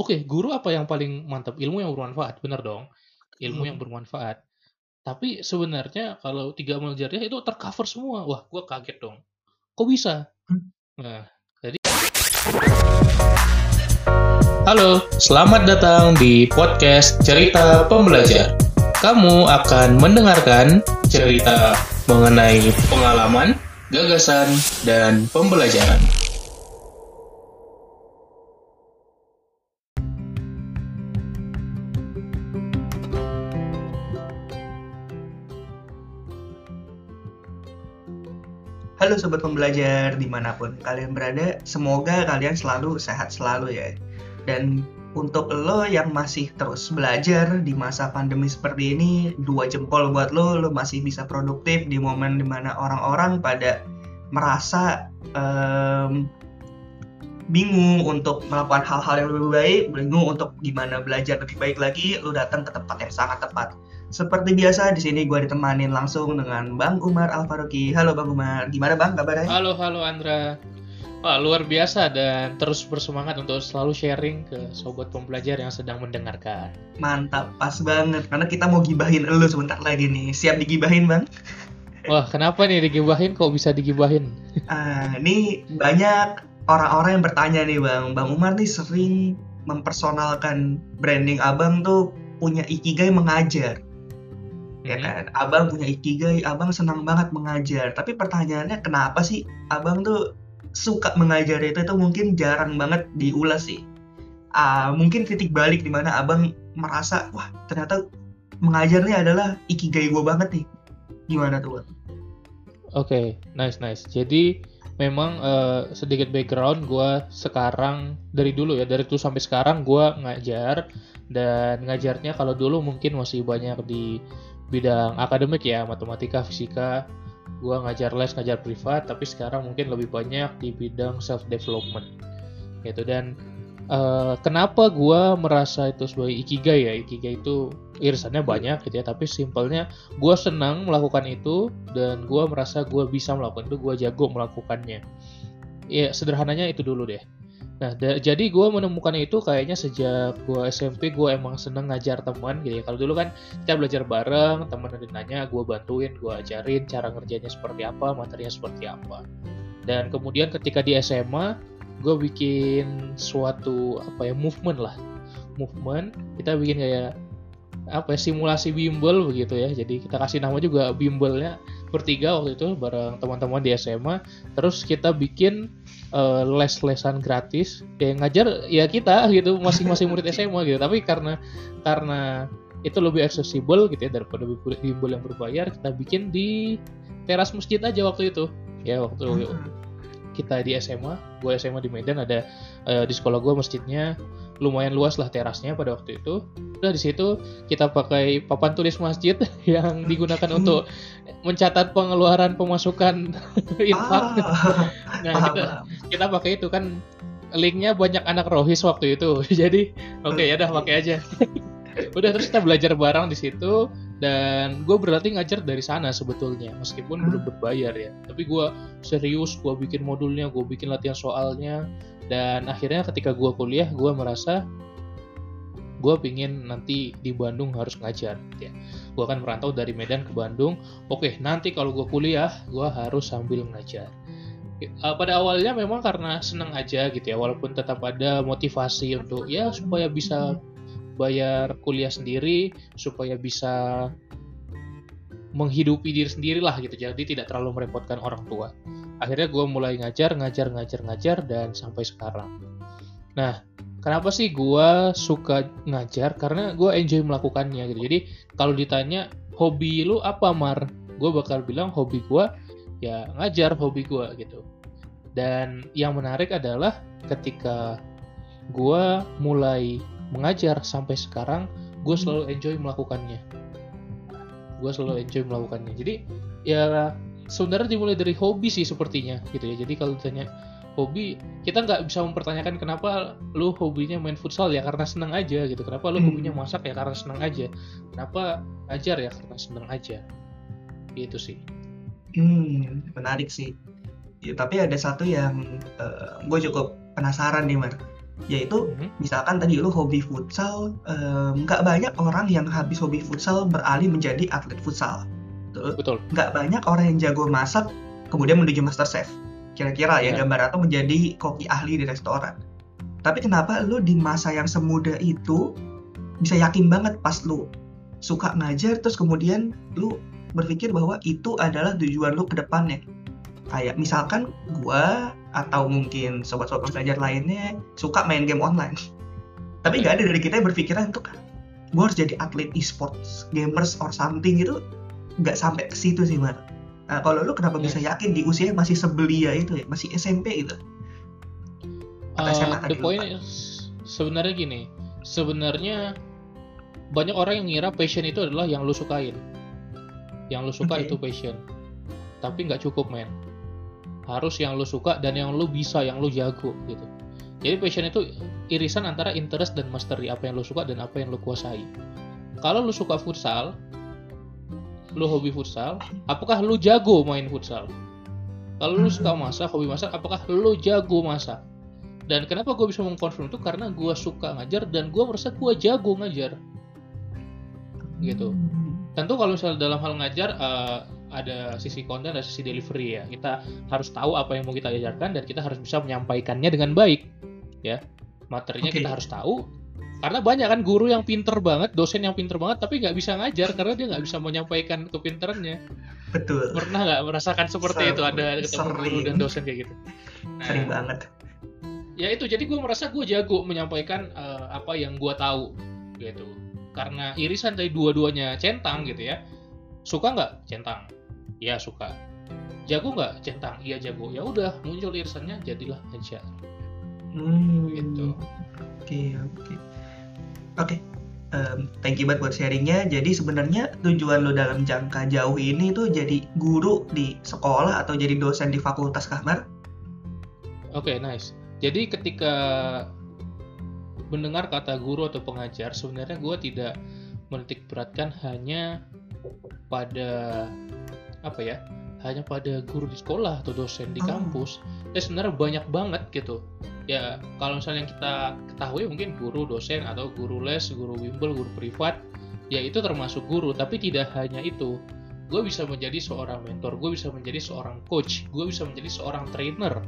oke guru apa yang paling mantap? Ilmu yang bermanfaat bener dong. Ilmu Hmm. yang bermanfaat. Tapi sebenarnya kalau tiga amal jariah itu tercover semua. Wah gua kaget dong. Kok bisa? Hmm. nah jadi halo selamat datang di podcast cerita pembelajar. Kamu akan mendengarkan cerita mengenai pengalaman gagasan dan pembelajaran Halo sobat pembelajar di mana pun kalian berada, semoga kalian selalu sehat selalu ya. Dan untuk lo yang masih terus belajar di masa pandemi seperti ini, dua jempol buat lo, lo masih bisa produktif di momen di mana orang-orang pada merasa em, bingung untuk melakukan hal-hal yang lebih baik, bingung untuk gimana belajar lebih baik lagi, lo datang ke tempat yang sangat tepat. Seperti biasa di sini gue ditemanin langsung dengan Bang Umar Al Faruqi. Halo Bang Umar, gimana Bang kabarnya? Halo, halo Andra. Wah, luar biasa dan terus bersemangat untuk selalu sharing ke sobat pembelajar yang sedang mendengarkan. Mantap, pas banget. Karena kita mau gibahin elu sebentar lagi nih. Siap digibahin Bang? Wah, kenapa nih digibahin? Kok bisa digibahin? Ah, ini banyak orang-orang yang bertanya nih Bang. Bang Umar nih sering mempersonalkan branding Abang tuh punya ikigai mengajar. Ya Hmm. kan? Abang punya ikigai, Abang senang banget mengajar. Tapi pertanyaannya kenapa sih Abang tuh suka mengajar itu itu mungkin jarang banget diulas sih. Ah, mungkin titik balik di mana Abang merasa, wah ternyata mengajar nih adalah ikigai gue banget nih. Gimana tuh Bang? Oke, nice nice. Jadi memang eh, sedikit background gue sekarang dari dulu ya dari dulu sampai sekarang gue ngajar dan ngajarnya kalau dulu mungkin masih banyak di bidang akademik ya matematika fisika. Gue ngajar les ngajar privat tapi sekarang mungkin lebih banyak di bidang self development gitu dan eh, kenapa gue merasa itu sebagai ikigai ya? Ikigai itu irisannya banyak gitu ya tapi simpelnya gue senang melakukan itu dan gue merasa gue bisa melakukan itu gue jago melakukannya. Ya sederhananya itu dulu deh nah jadi gue menemukan itu kayaknya sejak gue SMP gue emang seneng ngajar teman gitu ya kalau dulu kan kita belajar bareng teman ada nanya gue bantuin gue ajarin cara ngerjainnya seperti apa materinya seperti apa dan kemudian ketika di SMA gue bikin suatu apa ya movement lah movement kita bikin kayak apa ya, simulasi bimbel begitu ya. Jadi kita kasih nama juga bimbelnya bertiga waktu itu bareng teman-teman di SMA. Terus kita bikin eh, les-lesan gratis yang ngajar ya kita gitu masing-masing murid SMA gitu. Tapi karena karena itu lebih accessible gitu ya daripada bimbel yang berbayar, kita bikin di teras masjid aja waktu itu. Ya waktu kita di SMA, gue SMA di Medan ada eh, di sekolah gue masjidnya lumayan luas lah terasnya pada waktu itu. Udah di situ kita pakai papan tulis masjid yang digunakan untuk mencatat pengeluaran pemasukan infak. Ah, Nah, kita kita pakai itu kan linknya banyak anak rohis waktu itu. Jadi oke ya udah pakai aja. udah terus kita belajar bareng di situ dan gue berarti ngajar dari sana sebetulnya meskipun Hmm. belum berbayar ya. Tapi gue serius gue bikin modulnya gue bikin latihan soalnya. Dan akhirnya ketika gue kuliah gue merasa gue pingin nanti di Bandung harus ngajar ya. Gue akan merantau dari Medan ke Bandung. Oke nanti kalau gue kuliah gue harus sambil ngajar. Uh, pada awalnya memang karena senang aja gitu ya. Walaupun tetap ada motivasi untuk ya supaya bisa bayar kuliah sendiri supaya bisa menghidupi diri sendiri lah gitu. Jadi tidak terlalu merepotkan orang tua. Akhirnya gue mulai ngajar ngajar ngajar ngajar dan sampai sekarang. Nah kenapa sih gue suka ngajar? Karena gue enjoy melakukannya gitu. Jadi kalau ditanya hobi lu apa mar? Gue bakal bilang hobi gue ya ngajar hobi gue gitu. Dan yang menarik adalah ketika gue mulai mengajar. Sampai sekarang gue selalu enjoy melakukannya. Gue selalu enjoy melakukannya. Jadi ya sebenarnya dimulai dari hobi sih sepertinya gitu ya. Jadi kalau ditanya hobi kita nggak bisa mempertanyakan kenapa lu hobinya main futsal ya karena senang aja gitu. Kenapa lu Hmm. hobinya masak ya karena senang aja. Kenapa ngajar ya karena senang aja. Gitu sih. Hmm, menarik sih. Ya, tapi ada satu yang gue cukup penasaran nih, Mar. Yaitu Mhm. misalkan tadi lu hobi futsal nggak banyak orang yang habis hobi futsal beralih menjadi atlet futsal Betul. Betul. nggak banyak orang yang jago masak kemudian menuju master chef kira-kira ya Ya. gambar atau menjadi koki ahli di restoran tapi kenapa lu di masa yang semuda itu bisa yakin banget pas lu suka ngajar terus kemudian lu berpikir bahwa itu adalah tujuan lu ke depannya kayak misalkan gua atau mungkin sobat-sobat belajar lainnya suka main game online. Tapi nggak ada dari kita yang berpikiran untuk gua harus jadi atlet e-sports gamers or something gitu. Nggak sampai ke situ sih Mar. Nah, kalau lu kenapa bisa yakin di usia masih sebelia itu ya? Masih SMP gitu? Atau Uh, SMA the tadi point is sebenarnya gini, sebenarnya banyak orang yang ngira passion itu adalah yang lu sukain, yang lu suka Oke. itu passion, tapi nggak cukup men, harus yang lu suka dan yang lu bisa, yang lu jago gitu. Jadi passion itu irisan antara interest dan mastery apa yang lu suka dan apa yang lu kuasai. Kalau lu suka futsal, lu hobi futsal, apakah lu jago main futsal? Kalau lu suka masak, hobi masak, apakah lu jago masak? Dan kenapa gue bisa mengkonfirm itu? Karena gue suka ngajar dan gue merasa gue jago ngajar. Gitu. Hmm. Tentu kalau misalnya dalam hal ngajar eh, ada sisi konten dan sisi delivery ya. Kita harus tahu apa yang mau kita ajarkan dan kita harus bisa menyampaikannya dengan baik. Ya, materinya Oke. kita harus tahu. Karena banyak kan guru yang pinter banget, dosen yang pinter banget, tapi nggak bisa ngajar karena dia nggak bisa menyampaikan kepinterannya. betul Pernah nggak merasakan seperti itu? Ada ketemu Sering. guru dan dosen kayak gitu. Nah, sering banget ya itu jadi gue merasa gue jago menyampaikan eh, apa yang gue tahu gitu karena irisan dari dua-duanya centang gitu ya suka nggak centang ya suka jago nggak centang iya jago ya udah muncul irisannya jadilah ngajar Hmm, Gitu. Oke, oke. Oke. Em, thank you banget buat sharingnya. Jadi sebenarnya tujuan lo dalam jangka jauh ini tuh jadi guru di sekolah atau jadi dosen di fakultas kamar? oke nice jadi ketika mendengar kata guru atau pengajar sebenarnya gue tidak menitik beratkan hanya pada apa ya hanya pada guru di sekolah atau dosen di Oh. kampus ya sebenarnya banyak banget gitu. Ya kalau misalnya yang kita ketahui mungkin guru dosen atau guru les guru bimbel guru privat ya itu termasuk guru tapi tidak hanya itu. Gue bisa menjadi seorang mentor gue bisa menjadi seorang coach gue bisa menjadi seorang trainer.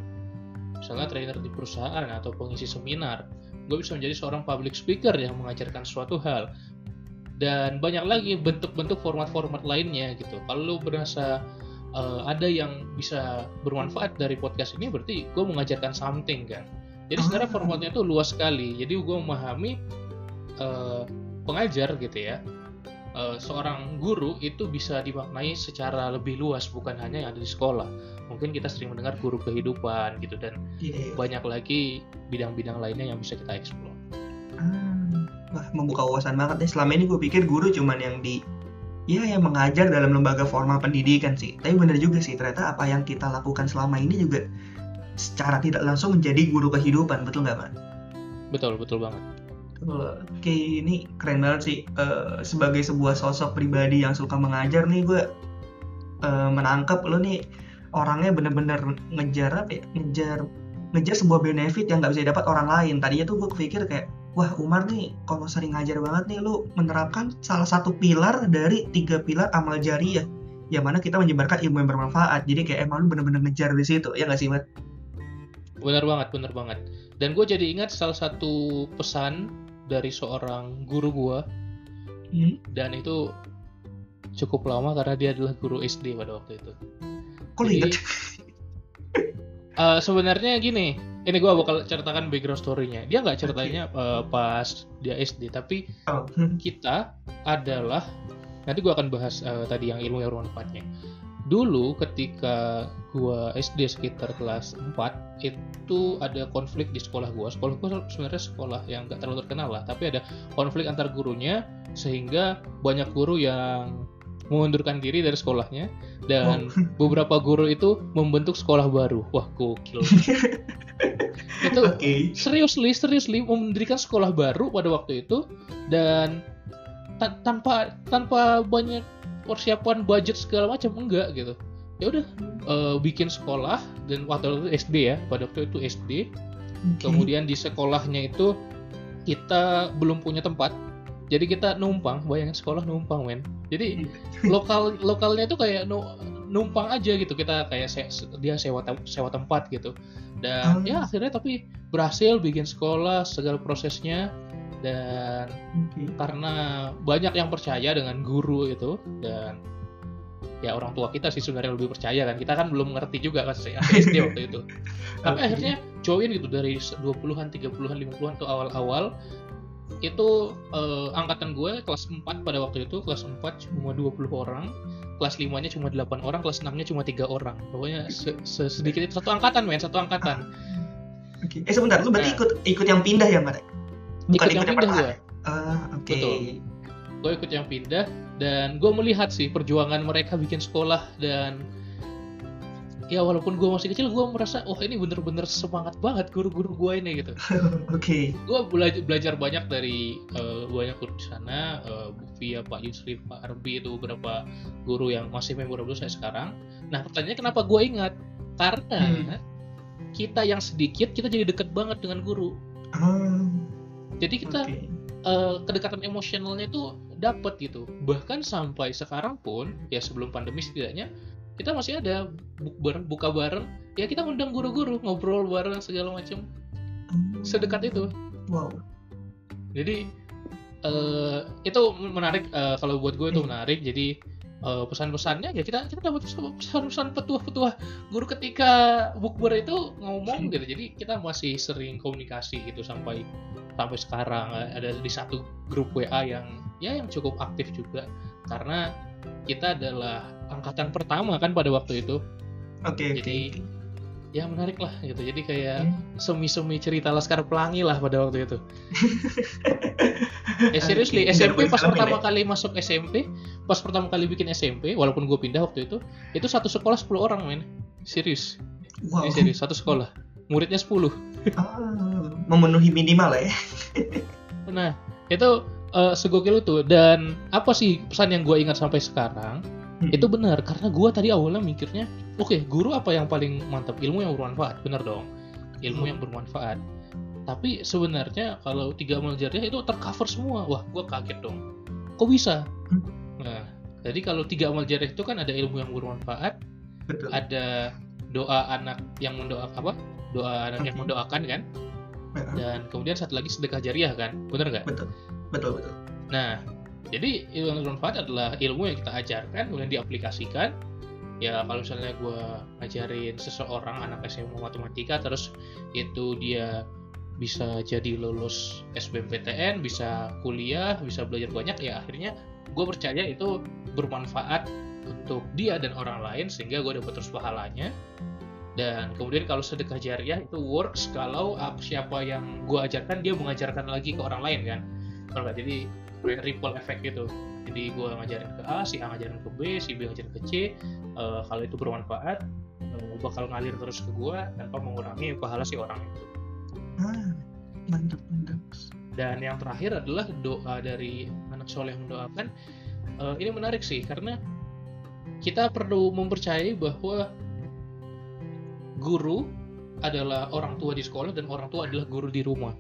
Misalnya trainer di perusahaan atau pengisi seminar gue bisa menjadi seorang public speaker yang mengajarkan suatu hal dan banyak lagi bentuk-bentuk format-format lainnya gitu. Kalau lu berasa eh, ada yang bisa bermanfaat dari podcast ini berarti gue mengajarkan something kan? Jadi sebenarnya Ah. formatnya itu luas sekali. Jadi gue memahami eh, pengajar gitu ya eh, seorang guru itu bisa dimaknai secara lebih luas bukan hanya yang ada di sekolah. Mungkin kita sering mendengar guru kehidupan gitu dan Iya. banyak lagi bidang-bidang lainnya yang bisa kita eksplor Ah, membuka wawasan banget deh. Selama ini gue pikir guru cuman yang di ya yang mengajar dalam lembaga formal pendidikan sih. Tapi bener juga sih ternyata apa yang kita lakukan selama ini juga secara tidak langsung menjadi guru kehidupan, betul nggak, Pak? betul betul banget Oke, ini keren banget sih. Eh, sebagai sebuah sosok pribadi yang suka mengajar nih, gue eh, menangkap lo nih orangnya bener-bener ngejar apa ya? Ngejar ngejar sebuah benefit yang nggak bisa dapat orang lain. Tadinya tuh gue kepikir kayak, wah Umar nih kalau sering ngajar banget nih, lo menerapkan salah satu pilar dari tiga pilar amal jariah. Yang mana kita menyebarkan ilmu yang bermanfaat. Jadi kayak emang lu bener-bener ngejar di situ, ya nggak sih, Mat? benar banget benar banget dan gue jadi ingat salah satu pesan dari seorang guru gue Hmm? dan itu cukup lama karena dia adalah guru SD pada waktu itu Kok lu Jadi? Eh, sebenarnya gini ini gue bakal ceritakan background story-nya. Dia nggak ceritainnya eh, pas dia SD tapi Oh, kita adalah nanti gue akan bahas eh, tadi yang ilmu yang bermanfaatnya. Dulu ketika gua SD sekitar kelas 4 itu ada konflik di sekolah gua. Sekolah gua sebenarnya sekolah yang gak terlalu terkenal lah tapi ada konflik antar gurunya sehingga banyak guru yang mengundurkan diri dari sekolahnya dan beberapa guru itu membentuk sekolah baru. Wah gokil. Itu Oke. seriously seriously mendirikan sekolah baru pada waktu itu. Dan ta- tanpa tanpa banyak persiapan budget segala macam enggak gitu. Ya udah eh, bikin sekolah. Dan waktu itu SD ya pada waktu itu SD Oke. Kemudian di sekolahnya itu kita belum punya tempat. Jadi kita numpang, bayangin sekolah numpang, men. Jadi lokal lokalnya itu kayak nu- numpang aja gitu. Kita kayak se- dia sewa tem- sewa tempat gitu. Dan Oh. ya akhirnya tapi berhasil bikin sekolah segala prosesnya dan Oke. karena banyak yang percaya dengan guru itu dan ya orang tua kita sih sebenarnya lebih percaya kan kita kan belum ngerti juga kan SD waktu itu tapi Oke. akhirnya join gitu dari 20-an 30-an 50-an tuh awal-awal itu eh, angkatan gue kelas 4 pada waktu itu kelas 4 cuma 20 orang kelas 5 nya cuma 8 orang kelas 6 nya cuma tiga orang pokoknya se- se- sedikit itu satu angkatan men satu angkatan Oke. Eh sebentar, lu berarti Nah. ikut ikut yang pindah ya, Marek? Bukan ikut yang pindah pertama. gue Ah, oke. Betul. gue ikut yang pindah dan gue melihat sih perjuangan mereka bikin sekolah dan ya walaupun gue masih kecil gue merasa wah ini bener-bener semangat banget guru-guru gue ini gitu Oke. gue belajar belajar banyak dari eh, banyak guru di sana eh, via Pak Yusri Pak Arbi itu beberapa guru yang masih memorable saya sekarang nah pertanyaannya kenapa gue ingat karena Hmm. kita yang sedikit kita jadi deket banget dengan guru Ah, jadi kita oke. eh, kedekatan emosionalnya itu dapat gitu bahkan sampai sekarang pun ya sebelum pandemi setidaknya kita masih ada buka bareng. Ya kita undang guru-guru ngobrol bareng segala macam Hmm. sedekat itu. Wow. jadi eh, itu menarik. Eh, kalau buat gue itu Hmm. menarik. Jadi eh, pesan-pesannya ya kita kita dapat pesan-pesan petuah-petuah. Guru ketika bukber itu ngomong gitu. Jadi kita masih sering komunikasi gitu sampai sampai sekarang. Ada di satu grup WA yang ya yang cukup aktif juga. Karena kita adalah angkatan pertama kan pada waktu itu Oke, oke. Jadi, ya menarik lah gitu jadi kayak Hmm. semi-semi cerita Laskar Pelangi lah pada waktu itu eh seriously Oke, SMP pas pertama ya? kali masuk SMP pas pertama kali bikin SMP walaupun gue pindah waktu itu itu satu sekolah 10 orang men serius Wow. Ini serius satu sekolah muridnya 10 Ah, memenuhi minimal ya. nah itu eh, segokil itu. Dan apa sih pesan yang gue ingat sampai sekarang? Hmm. itu benar karena gue tadi awalnya mikirnya oke guru apa yang paling mantap? Ilmu yang bermanfaat. Benar dong. Ilmu Hmm. yang bermanfaat. Tapi sebenarnya kalau tiga amal jariah itu tercover semua. Wah gue kaget dong. Kok bisa? Hmm. nah jadi kalau tiga amal jariah itu kan ada ilmu yang bermanfaat Betul. ada doa anak yang mendoakan apa? Doa anak yang Oke. mendoakan kan? Dan kemudian satu lagi sedekah jariah kan? Bener nggak? Betul. Betul, betul. Nah, jadi ilmu yang bermanfaat adalah ilmu yang kita ajarkan, kemudian diaplikasikan. Ya, kalau misalnya gue ngajarin seseorang anak SMA matematika, terus itu dia bisa jadi lulus SBMPTN, bisa kuliah, bisa belajar banyak, ya akhirnya gue percaya itu bermanfaat untuk dia dan orang lain, sehingga gue dapat terus pahalanya. Dan kemudian kalau sedekah jariah itu works kalau siapa yang gue ajarkan dia mengajarkan lagi ke orang lain kan. Kalau nggak jadi ripple effect gitu. Jadi gue ngajarin ke A si A ngajarin ke B si B ngajarin ke C Eh, kalau itu bermanfaat eh, bakal ngalir terus ke gue tanpa mengurangi pahala si orang itu. Ah, mantap, mantap. dan yang terakhir adalah doa dari anak soleh yang mendoakan. Eh, ini menarik sih karena kita perlu mempercayai bahwa guru adalah orang tua di sekolah dan orang tua adalah guru di rumah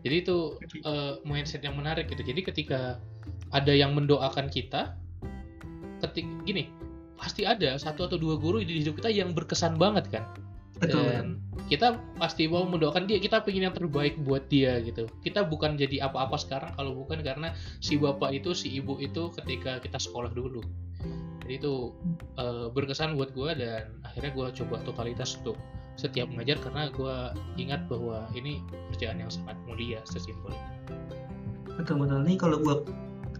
jadi itu eh, mindset yang menarik gitu. Jadi ketika ada yang mendoakan kita, ketik gini pasti ada satu atau dua guru di hidup kita yang berkesan banget kan. Betul. Dan kita pasti mau mendoakan dia, kita pengen yang terbaik buat dia gitu. Kita bukan jadi apa-apa sekarang kalau bukan karena si bapak itu, si ibu itu ketika kita sekolah dulu. Jadi itu eh, berkesan buat gue dan akhirnya gue coba totalitas untuk setiap mengajar karena gue ingat bahwa ini kerjaan yang sangat mulia sesimpel itu. Betul betul. Nih kalau gua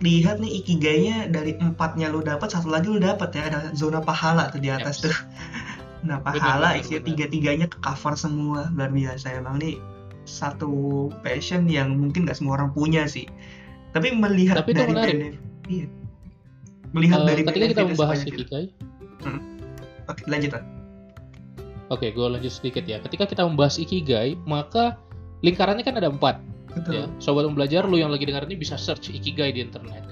lihat nih ikigainya dari empatnya lu dapat satu lagi lu dapat ya ada zona pahala tuh di atas Yes. tuh. Nah pahala isinya tiga tiganya ke cover semua luar biasa emang nih satu passion yang mungkin gak semua orang punya sih. Tapi melihat Tapi dari benefit, iya. Melihat Eh, dari ketika kita membahas ikigai, Oke lanjut Ran. Oke gue lanjut sedikit ya. Ketika kita membahas ikigai, maka lingkarannya kan ada empat. Betul. Ya, sobat pembelajar, lu yang lagi dengar ini bisa search ikigai di internet.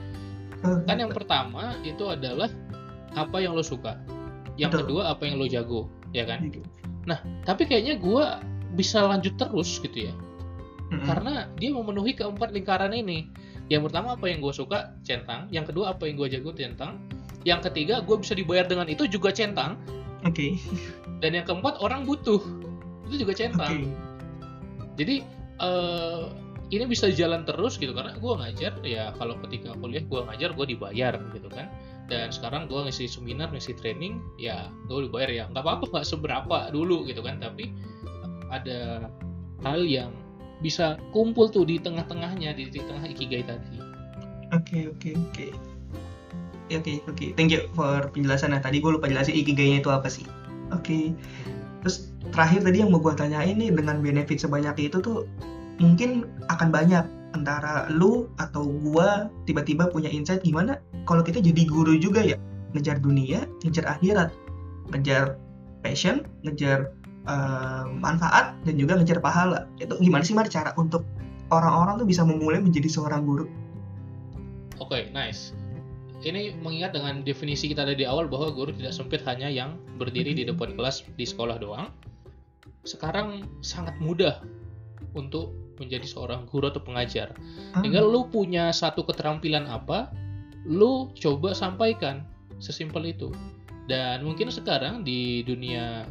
Eh, Kan yang pertama itu adalah apa yang lo suka. Yang Betul. kedua apa yang lo jago, ya kan? Gitu. Tapi kayaknya gue bisa lanjut terus gitu ya Mm-mm. karena dia memenuhi keempat lingkaran ini yang pertama apa yang gue suka centang yang kedua apa yang gue jago centang yang ketiga gue bisa dibayar dengan itu juga centang Oke. Dan yang keempat orang butuh itu juga centang jadi eh, ini bisa jalan terus gitu karena gue ngajar ya kalau ketika kuliah gue ngajar gue dibayar gitu kan dan sekarang gue ngisi seminar ngisi training ya gue dibayar ya nggak apa-apa nggak seberapa dulu gitu kan tapi ada hal yang bisa kumpul tuh di tengah-tengahnya di, di tengah ikigai tadi Oke oke oke. Ya, Oke oke. Thank you for penjelasannya. Tadi gue lupa jelasin ikigainya itu apa sih. Oke. Terus terakhir tadi yang mau gue tanyain nih dengan benefit sebanyak itu tuh mungkin akan banyak antara lu atau gua tiba-tiba punya insight gimana kalau kita jadi guru juga ya ngejar dunia, ngejar akhirat, ngejar passion, ngejar eh, manfaat dan juga ngejar pahala. Itu gimana sih Mar cara untuk orang-orang tuh bisa memulai menjadi seorang guru? Oke, nice. Ini mengingat dengan definisi kita dari awal bahwa guru tidak sempit hanya yang berdiri di depan kelas di sekolah doang. Sekarang sangat mudah untuk menjadi seorang guru atau pengajar. Ah. Tinggal lu punya satu keterampilan apa, lu coba sampaikan. Sesimpel itu. Dan mungkin sekarang di dunia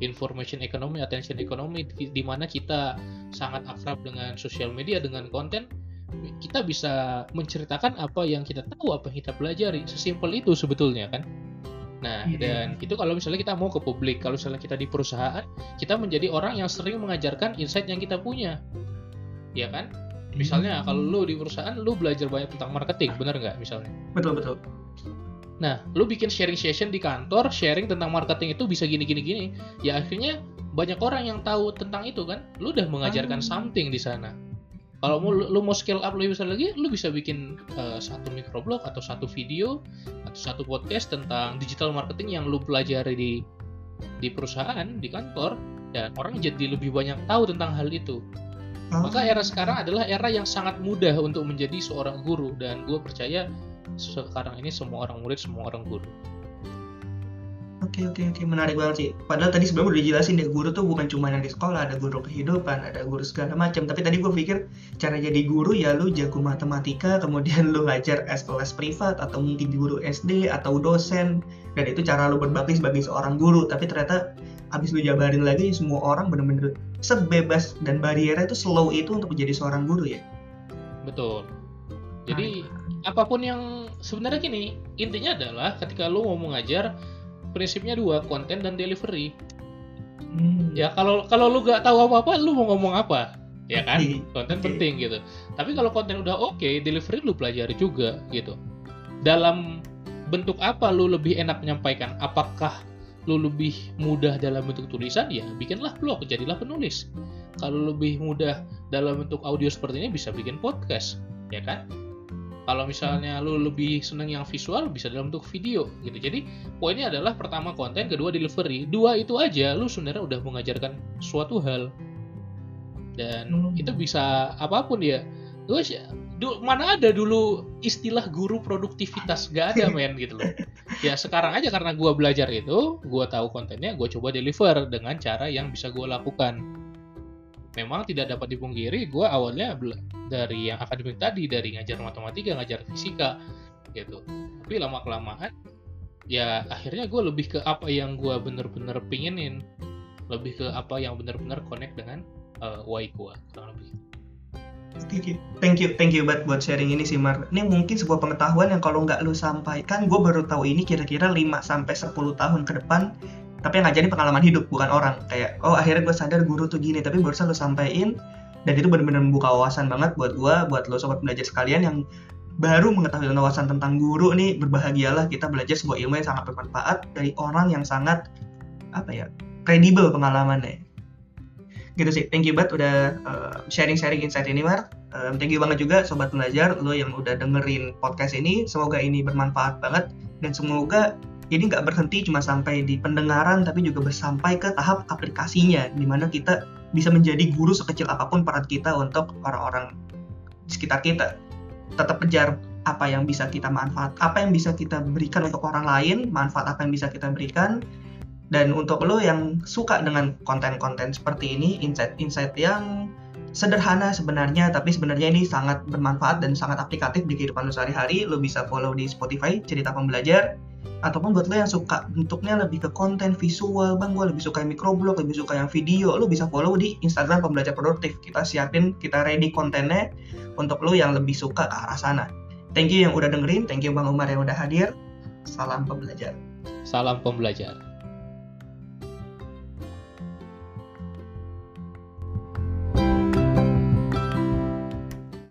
information economy, attention economy, di, di mana kita sangat akrab dengan sosial media, dengan konten, kita bisa menceritakan apa yang kita tahu, apa yang kita pelajari. Sesimpel itu sebetulnya kan. Nah, Iya. dan itu kalau misalnya kita mau ke publik, kalau misalnya kita di perusahaan, kita menjadi orang yang sering mengajarkan insight yang kita punya. Ya kan? Misalnya Hmm. kalau lu di perusahaan, lu belajar banyak tentang marketing, bener nggak misalnya? betul betul. Nah, lu bikin sharing session di kantor, sharing tentang marketing itu bisa gini gini gini. Ya akhirnya banyak orang yang tahu tentang itu kan. Lu udah mengajarkan Ah. something di sana. Kalau mau lu, lu mau scale up lebih besar lagi, lu bisa bikin eh, satu microblog atau satu video atau satu podcast tentang digital marketing yang lu pelajari di di perusahaan, di kantor dan orang jadi lebih banyak tahu tentang hal itu. Oh. Maka era sekarang adalah era yang sangat mudah untuk menjadi seorang guru dan gue percaya sekarang ini semua orang murid, semua orang guru. Oke oke oke menarik banget sih. Padahal tadi sebelumnya udah dijelasin deh guru tuh bukan cuma yang di sekolah, ada guru kehidupan, ada guru segala macam. Tapi tadi gue pikir cara jadi guru ya lu jago matematika, kemudian lu ngajar es kelas privat atau mungkin guru SD atau dosen dan itu cara lu berbakti sebagai seorang guru. Tapi ternyata abis lu jabarin lagi semua orang bener-bener sebebas dan bariernya itu slow itu untuk menjadi seorang guru ya. Betul. Jadi apa pun yang sebenarnya gini, intinya adalah ketika lu mau mengajar prinsipnya dua, konten dan delivery. Hmm. Ya kalau kalau lu gak tahu apa-apa, lu mau ngomong apa? Ya kan? Konten oke. penting gitu. Tapi kalau konten udah oke, delivery lu pelajari juga gitu. Dalam bentuk apa lu lebih enak menyampaikan? Apakah lu lebih mudah dalam bentuk tulisan? Ya, bikinlah blog, jadilah penulis. Kalau lebih mudah dalam bentuk audio seperti ini bisa bikin podcast, ya kan? Kalau misalnya lu lebih seneng yang visual bisa dalam bentuk video gitu. Jadi poinnya adalah pertama konten, kedua delivery. Dua itu aja lu sebenarnya udah mengajarkan suatu hal. Dan Hmm. itu bisa apa pun ya. Terus du- mana ada dulu istilah guru produktivitas gak ada men gitu loh. Ya sekarang aja karena gua belajar itu, gua tahu kontennya, gua coba deliver dengan cara yang bisa gua lakukan. Memang tidak dapat dipungkiri, gua awalnya dari yang akademik tadi, dari ngajar matematika, ngajar fisika, gitu. Tapi lama kelamaan, ya akhirnya gue lebih ke apa yang gua bener-bener pinginin, lebih ke apa yang bener-bener connect dengan uh, why gua, kurang lebih. Thank you, thank you, thank buat buat sharing ini sih Mar. Ini mungkin sebuah pengetahuan yang kalau nggak lu sampaikan, gue baru tahu ini kira-kira 5 sampai 10 tahun ke depan. Tapi yang ngajarin pengalaman hidup bukan orang. Kayak oh akhirnya gue sadar guru tuh gini, tapi barusan lu sampein dan itu benar-benar membuka wawasan banget buat gue, buat lo sobat belajar sekalian yang baru mengetahui wawasan tentang guru nih berbahagialah kita belajar sebuah ilmu yang sangat bermanfaat dari orang yang sangat apa ya kredibel pengalamannya. Gitu sih. Thank you banget udah uh, sharing-sharing insight ini Mar. Um, thank you banget juga sobat belajar lo yang udah dengerin podcast ini. Semoga ini bermanfaat banget dan semoga ini nggak berhenti cuma sampai di pendengaran tapi juga bersampai ke tahap aplikasinya di mana kita bisa menjadi guru sekecil apa pun peran kita untuk orang-orang di sekitar kita. Tetap kejar apa yang bisa kita manfaat apa yang bisa kita berikan untuk orang lain manfaat apa yang bisa kita berikan. Dan untuk lo yang suka dengan konten-konten seperti ini, insight-insight yang sederhana sebenarnya, tapi sebenarnya ini sangat bermanfaat dan sangat aplikatif di kehidupan lo sehari-hari, lo bisa follow di Spotify, Cerita Pembelajar, ataupun buat lo yang suka bentuknya lebih ke konten visual, bang, gue lebih suka yang microblog, lebih suka yang video, lo bisa follow di Instagram Pembelajar Produktif. Kita siapin, kita ready kontennya untuk lo yang lebih suka ke arah sana. Thank you yang udah dengerin, thank you Bang Umar yang udah hadir. Salam pembelajar. Salam pembelajar.